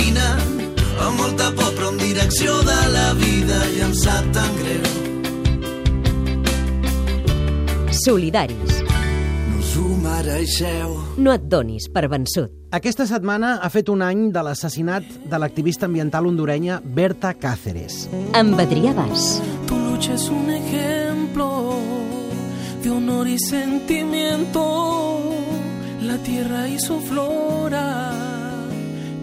caminant amb molta por però en direcció de la vida i em sap tan greu. Solidaris. No us ho mereixeu. No et donis per vençut. Aquesta setmana ha fet un any de l'assassinat de l'activista ambiental hondurenya Berta Cáceres. Amb Adrià Bas. Tu lucha es un ejemplo de honor y sentimiento. La tierra hizo flora,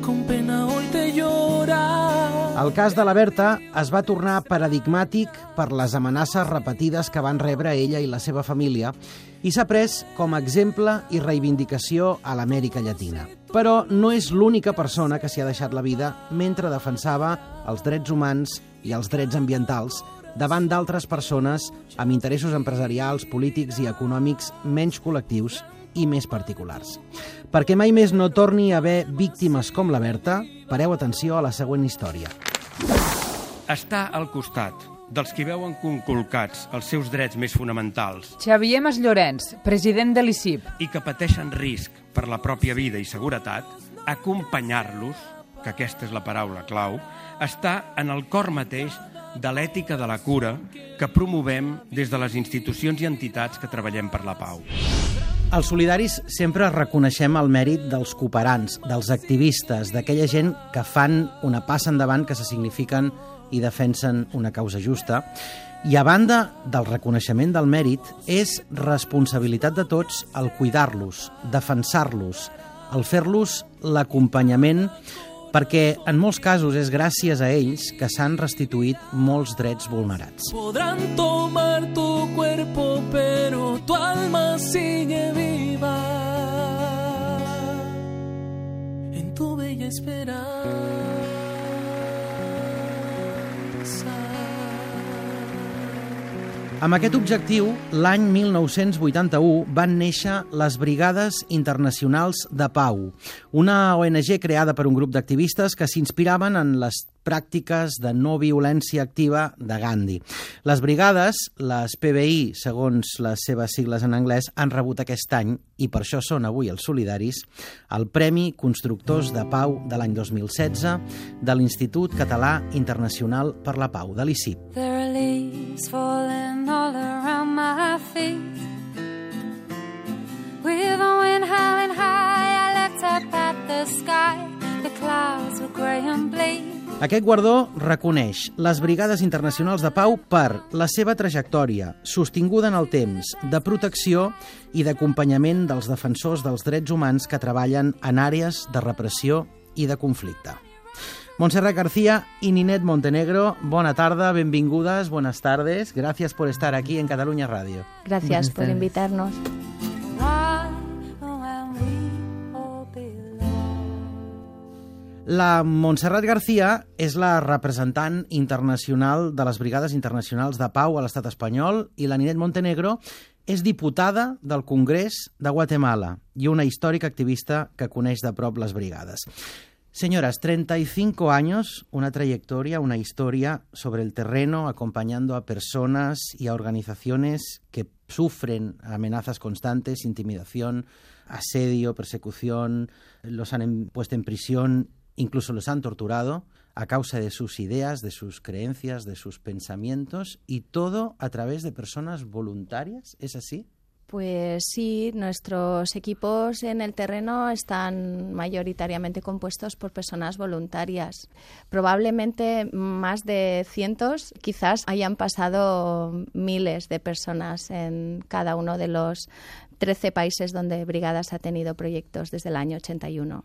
con pena hoy te llora. El cas de la Berta es va tornar paradigmàtic per les amenaces repetides que van rebre ella i la seva família i s'ha pres com a exemple i reivindicació a l'Amèrica Llatina. Però no és l'única persona que s'hi ha deixat la vida mentre defensava els drets humans i els drets ambientals davant d'altres persones amb interessos empresarials, polítics i econòmics menys col·lectius i més particulars. Perquè mai més no torni a haver víctimes com la Berta, pareu atenció a la següent història. Està al costat dels qui veuen conculcats els seus drets més fonamentals Xavier Mas Llorenç, president de l'ICIP. i que pateixen risc per la pròpia vida i seguretat, acompanyar-los, que aquesta és la paraula clau, està en el cor mateix de l'ètica de la cura que promovem des de les institucions i entitats que treballem per la pau. Els solidaris sempre reconeixem el mèrit dels cooperants, dels activistes, d'aquella gent que fan una passa endavant, que se signifiquen i defensen una causa justa. I a banda del reconeixement del mèrit, és responsabilitat de tots el cuidar-los, defensar-los, el fer-los l'acompanyament, perquè en molts casos és gràcies a ells que s'han restituït molts drets vulnerats. Podrán tomar tu cuerpo, pero tu alma sigue viva. En tu bella esperanza. Amb aquest objectiu, l'any 1981 van néixer les Brigades Internacionals de Pau, una ONG creada per un grup d'activistes que s'inspiraven en les pràctiques de no violència activa de Gandhi. Les brigades, les PBI, segons les seves sigles en anglès, han rebut aquest any, i per això són avui els solidaris, el Premi Constructors de Pau de l'any 2016 de l'Institut Català Internacional per la Pau, de l'ICIP. With the wind howling high, I up at the sky. The clouds were grey and bleak. Aquest guardó reconeix les Brigades Internacionals de Pau per la seva trajectòria, sostinguda en el temps, de protecció i d'acompanyament dels defensors dels drets humans que treballen en àrees de repressió i de conflicte. Montserrat García y Ninet Montenegro, buena tarde, benvingudes, buenas tardes. Gracias por estar aquí en Cataluña Radio. Gracias por invitarnos. La Montserrat García és la representant internacional de les Brigades Internacionals de Pau a l'estat espanyol i la Ninet Montenegro és diputada del Congrés de Guatemala i una històrica activista que coneix de prop les brigades. Señoras, 35 años, una trayectoria, una historia sobre el terreno, acompañando a personas y a organizaciones que sufren amenazas constantes, intimidación, asedio, persecución, los han puesto en prisión, incluso los han torturado a causa de sus ideas, de sus creencias, de sus pensamientos, y todo a través de personas voluntarias, ¿es así? Pues sí, nuestros equipos en el terreno están mayoritariamente compuestos por personas voluntarias. Probablemente más de cientos, quizás hayan pasado miles de personas en cada uno de los 13 países donde Brigadas ha tenido proyectos desde el año 81.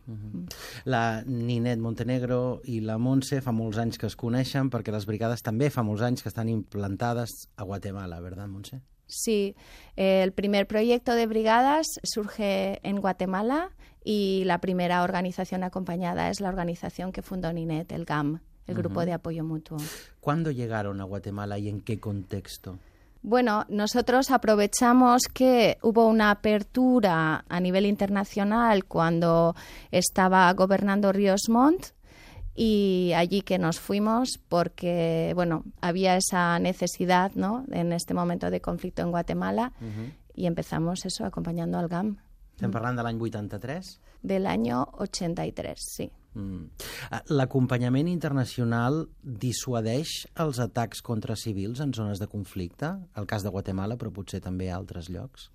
La Ninet Montenegro i la Montse fa molts anys que es coneixen perquè les brigades també fa molts anys que estan implantades a Guatemala, ¿verdad, Montse? Sí, el primer proyecto de brigadas surge en Guatemala y la primera organización acompañada es la organización que fundó Ninet, el GAM, el Grupo de Apoyo Mutuo. ¿Cuándo llegaron a Guatemala y en qué contexto? Bueno, nosotros aprovechamos que hubo una apertura a nivel internacional cuando estaba gobernando Ríos Montt y allí que nos fuimos porque, bueno, había esa necesidad, ¿no?, en este momento de conflicto en Guatemala y empezamos eso acompañando al GAM Estem parlant de l'any 83? del año 83, sí. Mm. Ah, L'acompanyament internacional dissuadeix els atacs contra civils en zones de conflicte? El cas de Guatemala, però potser també a altres llocs?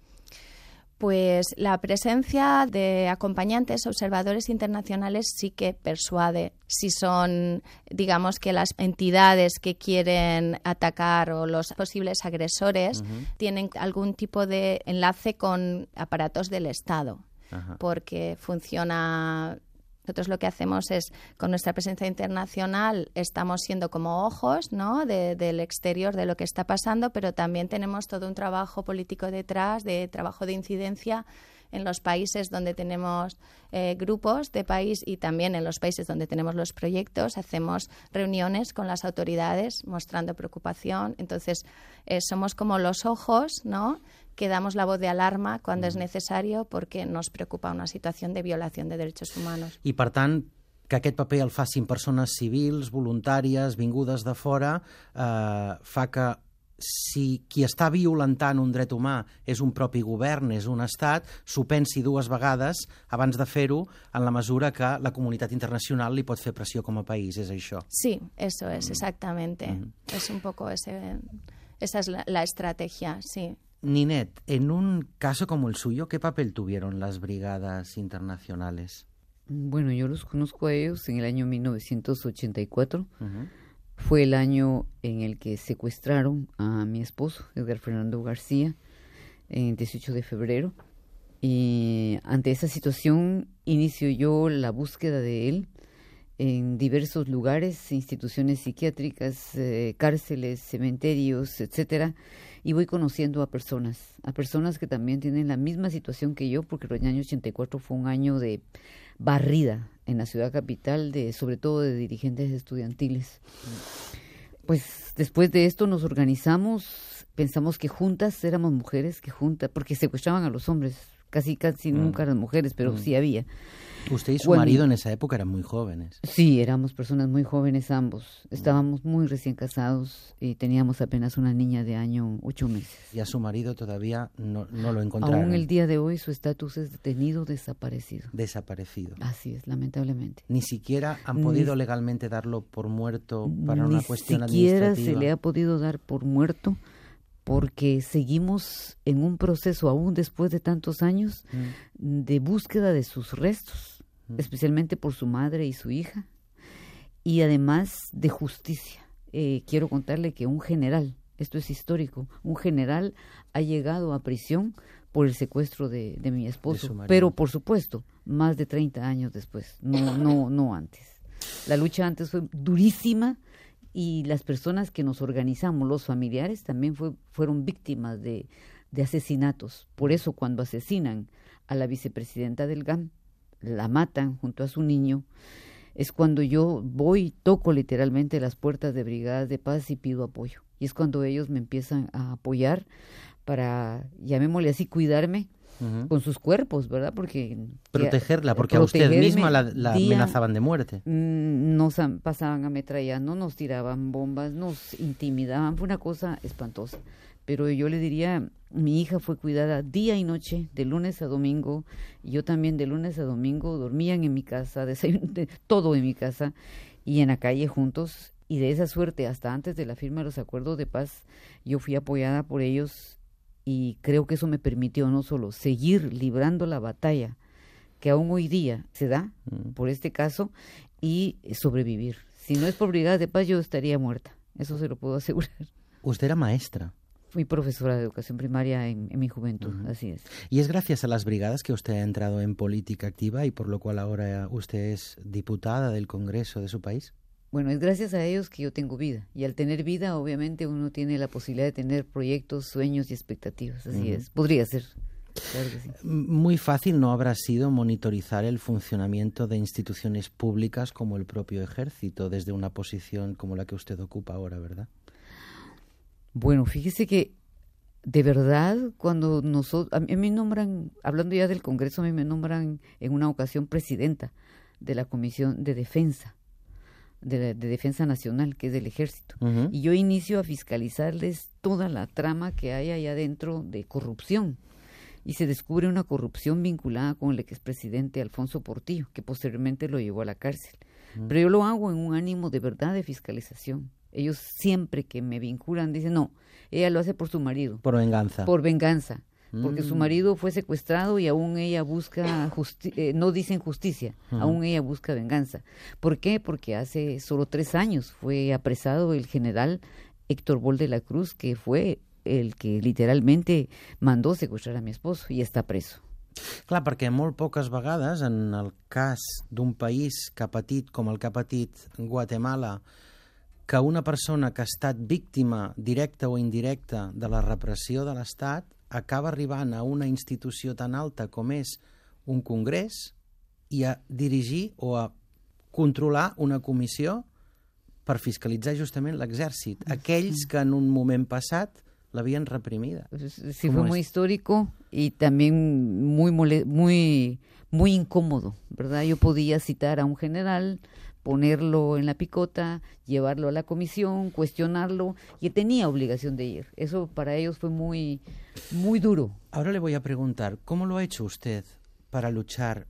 Pues la presencia de acompañantes, observadores internacionales, sí que persuade. Si son, digamos que las entidades que quieren atacar o los posibles agresores tienen algún tipo de enlace con aparatos del Estado, Ajá. porque funciona. Nosotros lo que hacemos es, con nuestra presencia internacional, estamos siendo como ojos ¿no? de- del exterior de lo que está pasando, pero también tenemos todo un trabajo político detrás, de trabajo de incidencia en los países donde tenemos eh, grupos de país y también en los países donde tenemos los proyectos. Hacemos reuniones con las autoridades mostrando preocupación. Entonces, eh, somos como los ojos, ¿no? Que damos la voz de alarma cuando es necesario porque nos preocupa una situación de violación de derechos humanos. I, per tant, que aquest paper el facin persones civils, voluntàries, vingudes de fora, eh, fa que si qui està violentant un dret humà és un propi govern, és un estat, s'ho pensi dues vegades abans de fer-ho en la mesura que la comunitat internacional li pot fer pressió com a país, és això. Sí, eso es, exactamente. Es un poco ese, esa es la, la estrategia, sí. Ninet, en un caso como el suyo, ¿qué papel tuvieron las brigadas internacionales? Bueno, yo los conozco a ellos en el año 1984. Ujú. Fue el año en el que secuestraron a mi esposo, Edgar Fernando García, en el 18 de febrero. Y ante esa situación inicio yo la búsqueda de él en diversos lugares, instituciones psiquiátricas, eh, cárceles, cementerios, etcétera, y voy conociendo a personas, a personas que también tienen la misma situación que yo, porque el año 84 fue un año de barrida en la ciudad capital, de sobre todo de dirigentes estudiantiles. Pues después de esto nos organizamos, pensamos que juntas éramos mujeres, que juntas, porque secuestraban a los hombres, casi casi nunca eran mujeres, pero sí había. Usted y su Bueno, marido en esa época eran muy jóvenes. Sí, éramos personas muy jóvenes ambos. Estábamos muy recién casados y teníamos apenas una niña de año ocho meses. Y a su marido todavía no, no lo encontraron. Aún el día de hoy su estatus es detenido, desaparecido. Desaparecido. Así es, lamentablemente. Ni siquiera han Ni- podido legalmente darlo por muerto para una Ni cuestión siquiera administrativa. se le ha podido dar por muerto porque seguimos en un proceso aún después de tantos años Mm. de búsqueda de sus restos, especialmente por su madre y su hija, y además de justicia. Eh, quiero contarle que un general, esto es histórico, un general ha llegado a prisión por el secuestro de, de mi esposo, pero por supuesto, más de 30 años después, no, no, no antes. La lucha antes fue durísima y las personas que nos organizamos, los familiares, también fue, fueron víctimas de, de asesinatos. Por eso cuando asesinan a la vicepresidenta del GAM, la matan junto a su niño, es cuando yo voy, toco literalmente las puertas de brigadas de paz y pido apoyo. Y es cuando ellos me empiezan a apoyar para, llamémosle así, cuidarme Con sus cuerpos, ¿verdad? Porque Protegerla, que- porque a usted misma la, la día- amenazaban de muerte. Mm, nos pasaban ametrallando, nos tiraban bombas, nos intimidaban, fue una cosa espantosa. Pero yo le diría, mi hija fue cuidada día y noche, de lunes a domingo, y yo también de lunes a domingo dormían en mi casa, desayun- de- todo en mi casa y en la calle juntos. Y de esa suerte, hasta antes de la firma de los acuerdos de paz, yo fui apoyada por ellos y creo que eso me permitió no solo seguir librando la batalla que aún hoy día se da por este caso y sobrevivir. Si no es por Brigadas de Paz, yo estaría muerta. Eso se lo puedo asegurar. Usted era maestra. Fui profesora de educación primaria en, en mi juventud, así es. Y es gracias a las brigadas que usted ha entrado en política activa y por lo cual ahora usted es diputada del Congreso de su país. Bueno, es gracias a ellos que yo tengo vida. Y al tener vida, obviamente, uno tiene la posibilidad de tener proyectos, sueños y expectativas. Así es. Podría ser. Claro que sí. M- Muy fácil no habrá sido monitorizar el funcionamiento de instituciones públicas como el propio ejército desde una posición como la que usted ocupa ahora, ¿verdad? Bueno, fíjese que de verdad, cuando nosotros, a mí me nombran, hablando ya del Congreso, a mí me nombran en una ocasión presidenta de la Comisión de Defensa, de, la- de Defensa Nacional, que es del Ejército. Y yo inicio a fiscalizarles toda la trama que hay allá adentro de corrupción. y se descubre una corrupción vinculada con el expresidente Alfonso Portillo, que posteriormente lo llevó a la cárcel. Pero yo lo hago en un ánimo de verdad de fiscalización. Ellos siempre que me vinculan dicen, no, ella lo hace por su marido. Por venganza. Por venganza. Porque su Mm. marido fue secuestrado y aún ella busca, justi- eh, no dicen justicia, Ujú. aún ella busca venganza. ¿Por qué? Porque hace solo tres años fue apresado el general Héctor Bol de la Cruz, que fue el que literalmente mandó secuestrar a mi esposo y está preso. Clar, perquè molt poques vegades, en el cas d'un país que ha patit com el que ha patit Guatemala, que una persona que ha estat víctima directa o indirecta de la repressió de l'Estat acaba arribant a una institució tan alta com és un congrés i a dirigir o a controlar una comissió per fiscalitzar justament l'exèrcit, aquells que en un moment passat l'havien reprimida. Sí, ¿Cómo fue muy histórico y también muy, muy, muy incómodo, ¿verdad? Yo podía citar a un general, ponerlo en la picota, llevarlo a la comisión, cuestionarlo y tenía obligación de ir. Eso para ellos fue muy, muy duro. Ahora le voy a preguntar, ¿cómo lo ha hecho usted para luchar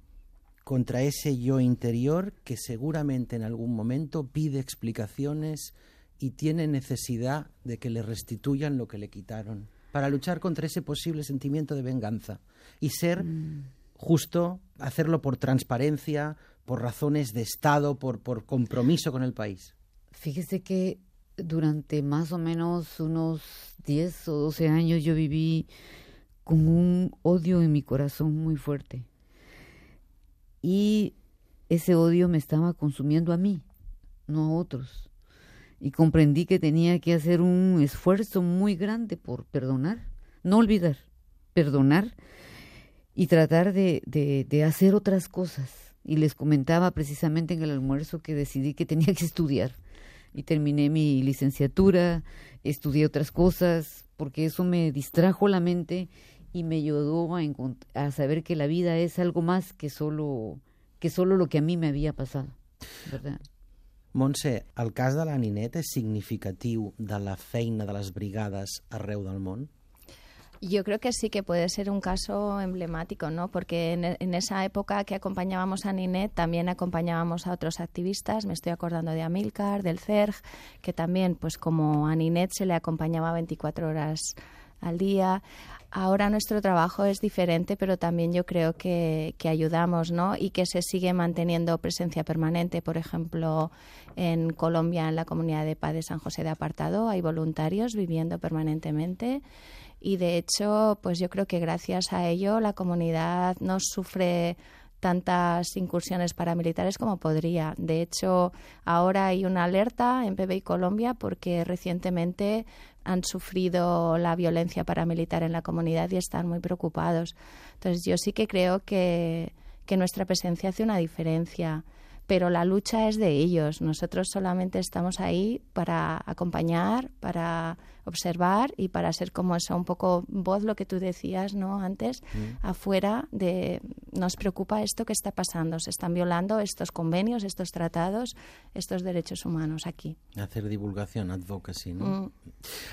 contra ese yo interior que seguramente en algún momento pide explicaciones y tiene necesidad de que le restituyan lo que le quitaron? Para luchar contra ese posible sentimiento de venganza y ser justo, hacerlo por transparencia, por razones de Estado, por, compromiso con el país. Fíjese que durante más o menos unos 10 o 12 años yo viví con un odio en mi corazón muy fuerte. Y ese odio me estaba consumiendo a mí, no a otros. Y comprendí que tenía que hacer un esfuerzo muy grande por perdonar, no olvidar, perdonar y tratar de hacer otras cosas. Y les comentaba precisamente en el almuerzo que decidí que tenía que estudiar. Y terminé mi licenciatura, estudié otras cosas, porque eso me distrajo la mente y me ayudó a, saber que la vida es algo más que solo, que solo lo que a mí me había pasado. ¿verdad? Montse, el cas de la Ninet és significatiu de la feina de les brigades arreu del món? Yo creo que sí que puede ser un caso emblemático, ¿no? Porque en, en esa época que acompañábamos a Ninet también acompañábamos a otros activistas. Me estoy acordando de Amilcar, del CERG, que también, pues como a Ninet se le acompañaba 24 horas al día. Ahora nuestro trabajo es diferente, pero también yo creo que, que ayudamos, ¿no? Y que se sigue manteniendo presencia permanente. Por ejemplo, en Colombia, en la comunidad de paz de San José de Apartado, hay voluntarios viviendo permanentemente y de hecho, pues yo creo que gracias a ello la comunidad no sufre tantas incursiones paramilitares como podría. De hecho, ahora hay una alerta en PBI Colombia porque recientemente han sufrido la violencia paramilitar en la comunidad y están muy preocupados. Entonces, yo sí que creo que, que nuestra presencia hace una diferencia pero la lucha es de ellos. Nosotros solamente estamos ahí para acompañar, para observar y para ser como eso, un poco voz, lo que tú decías no antes, afuera de nos preocupa esto que está pasando, se están violando estos convenios, estos tratados, estos derechos humanos aquí. Hacer divulgación, advocacy, no? Mm.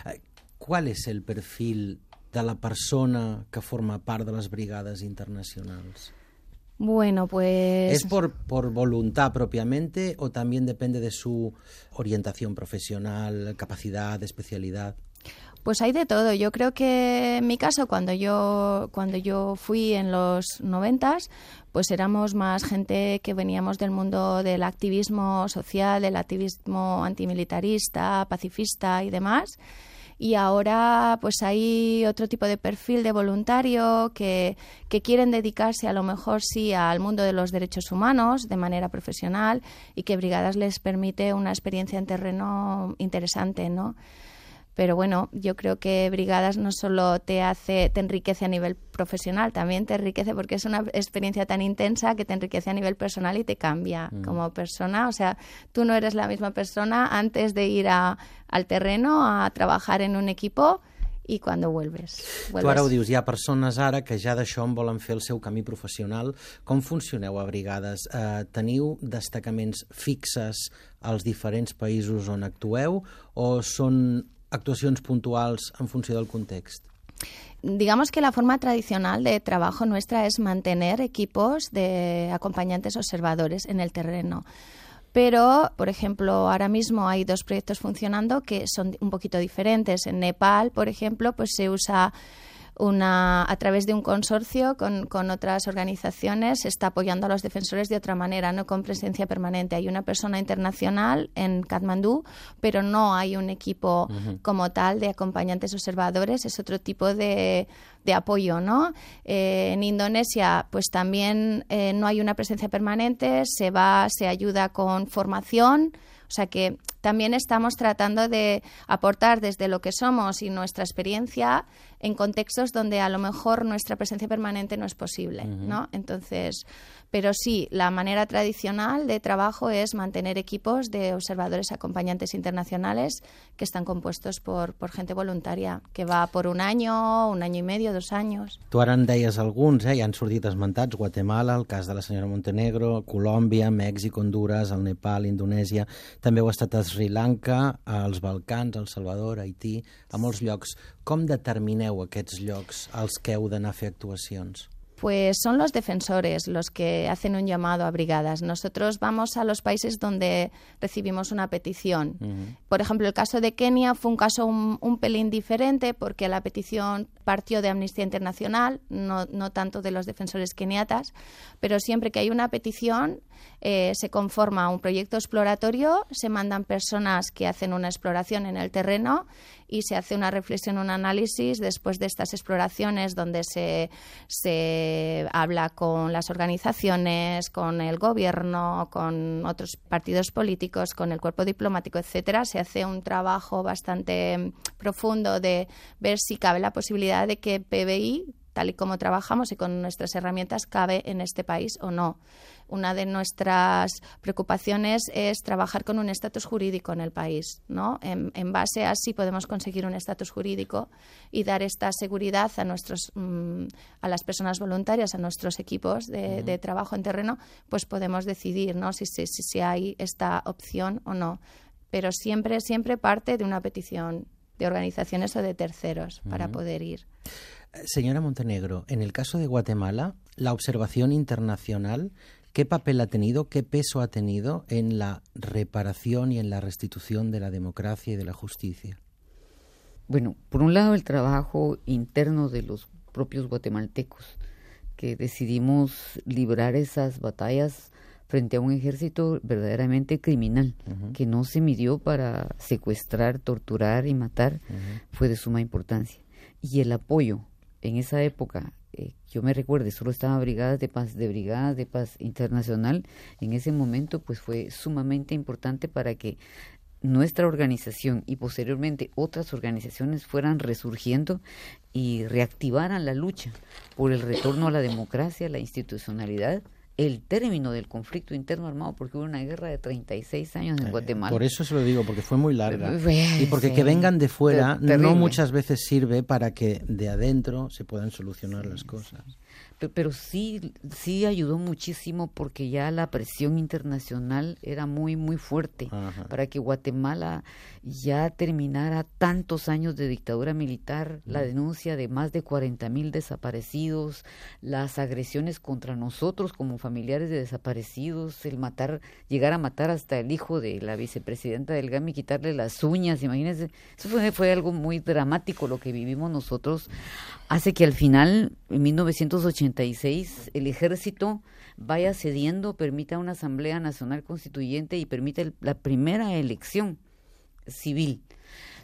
Eh, Qual és el perfil de la persona que forma part de les brigades internacionals? Bueno, pues ¿Es por, por voluntad propiamente o también depende de su orientación profesional, capacidad, especialidad? Pues hay de todo. Yo creo que en mi caso, cuando yo, cuando yo fui en los noventas, pues éramos más gente que veníamos del mundo del activismo social, del activismo antimilitarista, pacifista y demás. Y ahora pues hay otro tipo de perfil de voluntario que, que quieren dedicarse a lo mejor sí al mundo de los derechos humanos de manera profesional y que Brigadas les permite una experiencia en terreno interesante, ¿no? Pero bueno, yo creo que Brigadas no solo te hace, te enriquece a nivel profesional, también te enriquece porque es una experiencia tan intensa que te enriquece a nivel personal y te cambia Mm. como persona. O sea, tú no eres la misma persona antes de ir a, al terreno a trabajar en un equipo y cuando vuelves. Tu vuelves. ara ho dius, hi ha persones ara que ja d'això en volen fer el seu camí professional. Com funcioneu a brigades? Eh, teniu destacaments fixes als diferents països on actueu o són actuacions puntuals en funció del context? digamos que la forma tradicional de trabajo nuestra es mantener equipos de acompañantes observadores en el terreno. Pero, por ejemplo, ahora mismo hay dos proyectos funcionando que son un poquito diferentes. En Nepal, por ejemplo, pues se usa una, a través de un consorcio con, con, otras organizaciones, se está apoyando a los defensores de otra manera, no con presencia permanente. Hay una persona internacional en Katmandú, pero no hay un equipo como tal de acompañantes observadores, es otro tipo de, de apoyo, ¿no? Eh, en Indonesia, pues también eh, no hay una presencia permanente, se va, se ayuda con formación, o sea que también estamos tratando de aportar desde lo que somos y nuestra experiencia en contextos donde a lo mejor nuestra presencia permanente no es posible, ¿no? Entonces, pero sí, la manera tradicional de trabajo es mantener equipos de observadores acompañantes internacionales que están compuestos por, por gente voluntaria, que va por un año, un año y medio, dos años. Tu ara en deies alguns, eh? ja han sortit esmentats, Guatemala, el cas de la senyora Montenegro, Colòmbia, Mèxic, Honduras, el Nepal, Indonèsia, també heu estat a Sri Lanka, als Balcans, El Salvador, Haití, a molts llocs. Com determineu aquests llocs als que heu d'anar a fer actuacions? Pues son los defensores los que hacen un llamado a brigadas. Nosotros vamos a los países donde recibimos una petición. Uh -huh. Por ejemplo, el caso de Kenia fue un caso un, un, pelín diferente porque la petición partió de Amnistía Internacional, no, no tanto de los defensores keniatas, pero siempre que hay una petición eh, se conforma un proyecto exploratorio, se mandan personas que hacen una exploración en el terreno y se hace una reflexión, un análisis después de estas exploraciones donde se, se habla con las organizaciones, con el gobierno, con otros partidos políticos, con el cuerpo diplomático, etcétera. Se hace un trabajo bastante profundo de ver si cabe la posibilidad de que PBI tal y como trabajamos y con nuestras herramientas cabe en este país o no una de nuestras preocupaciones es trabajar con un estatus jurídico en el país. ¿no? En, en, base a así podemos conseguir un estatus jurídico y dar esta seguridad a, nuestros, mmm, a las personas voluntarias, a nuestros equipos de, uh -huh. de trabajo en terreno, pues podemos decidir ¿no? si, si, si hay esta opción o no. Pero siempre, siempre parte de una petición de organizaciones o de terceros uh -huh. para poder ir. Señora Montenegro, en el caso de Guatemala, la observación internacional ¿Qué papel ha tenido, qué peso ha tenido en la reparación y en la restitución de la democracia y de la justicia? Bueno, por un lado el trabajo interno de los propios guatemaltecos, que decidimos librar esas batallas frente a un ejército verdaderamente criminal, uh -huh. que no se midió para secuestrar, torturar y matar, uh -huh. fue de suma importancia. Y el apoyo en esa época eh, yo me recuerde, solo estaban brigadas de paz, de brigadas de paz internacional, en ese momento pues fue sumamente importante para que nuestra organización y posteriormente otras organizaciones fueran resurgiendo y reactivaran la lucha por el retorno a la democracia, la institucionalidad el término del conflicto interno armado porque hubo una guerra de 36 años en Guatemala. Por eso se lo digo, porque fue muy larga. y porque sí, que vengan de fuera no muchas veces sirve para que de adentro se puedan solucionar sí, las cosas. Pero, pero, sí, sí ayudó muchísimo porque ya la presión internacional era muy, muy fuerte Ajá. para que Guatemala ya terminara tantos años de dictadura militar, la denuncia de más de 40 mil desaparecidos, las agresiones contra nosotros como familiares de desaparecidos, el matar, llegar a matar hasta el hijo de la vicepresidenta del GAMI, quitarle las uñas, imagínense, eso fue, fue algo muy dramático lo que vivimos nosotros, hace que al final, en 1986, el ejército vaya cediendo, permita una Asamblea Nacional Constituyente y permita la primera elección civil.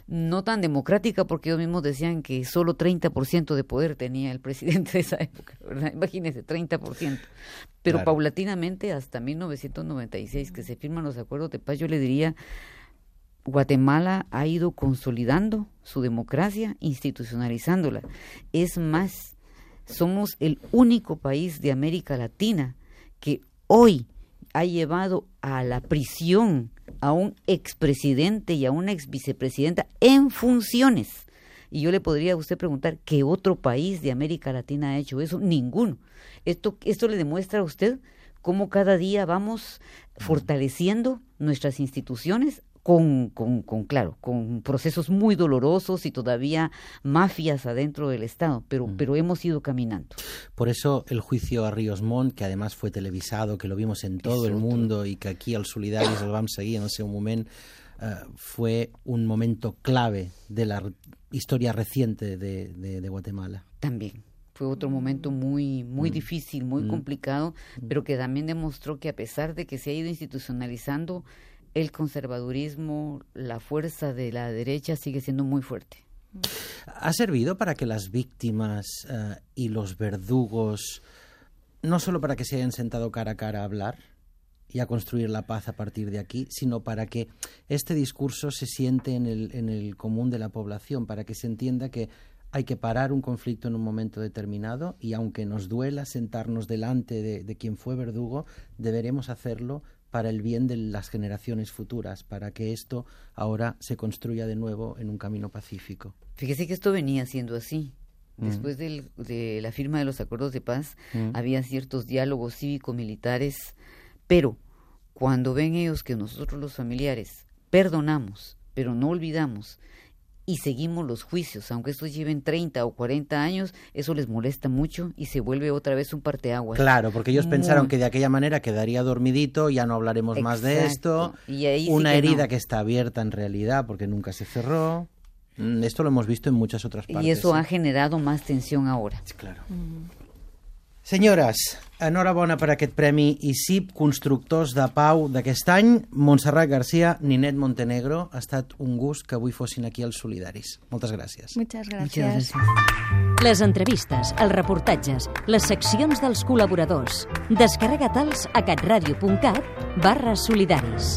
No tan democrática porque ellos mismos decían que solo 30% de poder tenía el presidente de esa época, ¿verdad? Imagínense, 30%. Pero claro. paulatinamente hasta 1996 que se firman los acuerdos de paz, yo le diría, Guatemala ha ido consolidando su democracia, institucionalizándola. Es más, somos el único país de América Latina que hoy ha llevado a la prisión a un expresidente y a una ex vicepresidenta en funciones. Y yo le podría a usted preguntar, ¿qué otro país de América Latina ha hecho eso? Ninguno. Esto, esto le demuestra a usted cómo cada día vamos fortaleciendo nuestras instituciones con, con, con, claro, con procesos muy dolorosos y todavía mafias adentro del Estado, pero, Mm. pero hemos ido caminando. Por eso el juicio a Ríos Montt, que además fue televisado, que lo vimos en todo el mundo y que aquí al Solidaris el vam seguir en el seu moment, eh, fue un momento clave de la historia reciente de, de- de Guatemala. También fue otro momento muy, muy Mm. difícil, muy Mm. complicado, pero que también demostró que a pesar de que se ha ido institucionalizando, el conservadurismo, la fuerza de la derecha sigue siendo muy fuerte. ¿Ha servido para que las víctimas eh, y los verdugos, no solo para que se hayan sentado cara a cara a hablar y a construir la paz a partir de aquí, sino para que este discurso se siente en el, en el común de la población, para que se entienda que hay que parar un conflicto en un momento determinado y aunque nos duela sentarnos delante de, de quien fue verdugo, deberemos hacerlo para el bien de las generaciones futuras, para que esto ahora se construya de nuevo en un camino pacífico. Fíjese que esto venía siendo así. Mm. Después del- de la firma de los acuerdos de paz, Mm. había ciertos diálogos cívico-militares, pero cuando ven ellos que nosotros los familiares perdonamos, pero no olvidamos, y seguimos los juicios, aunque estos lleven 30 o 40 años, eso les molesta mucho y se vuelve otra vez un parteaguas. Claro, porque ellos Muy- pensaron que de aquella manera quedaría dormidito, ya no hablaremos más de esto. Y ahí sí Una que herida no. que está abierta en realidad porque nunca se cerró. Mm, Esto lo hemos visto en muchas otras partes. Y eso sí. ha generado más tensión ahora. Claro. Senyores, enhorabona per aquest premi ICIP Constructors de Pau d'aquest any. Montserrat García, Ninet Montenegro, ha estat un gust que avui fossin aquí als Solidaris. Moltes gràcies. Muchas Muchas gracias. gracias. Les entrevistes, els reportatges, les seccions dels col·laboradors. Descarrega-te'ls a catradio.cat barra solidaris.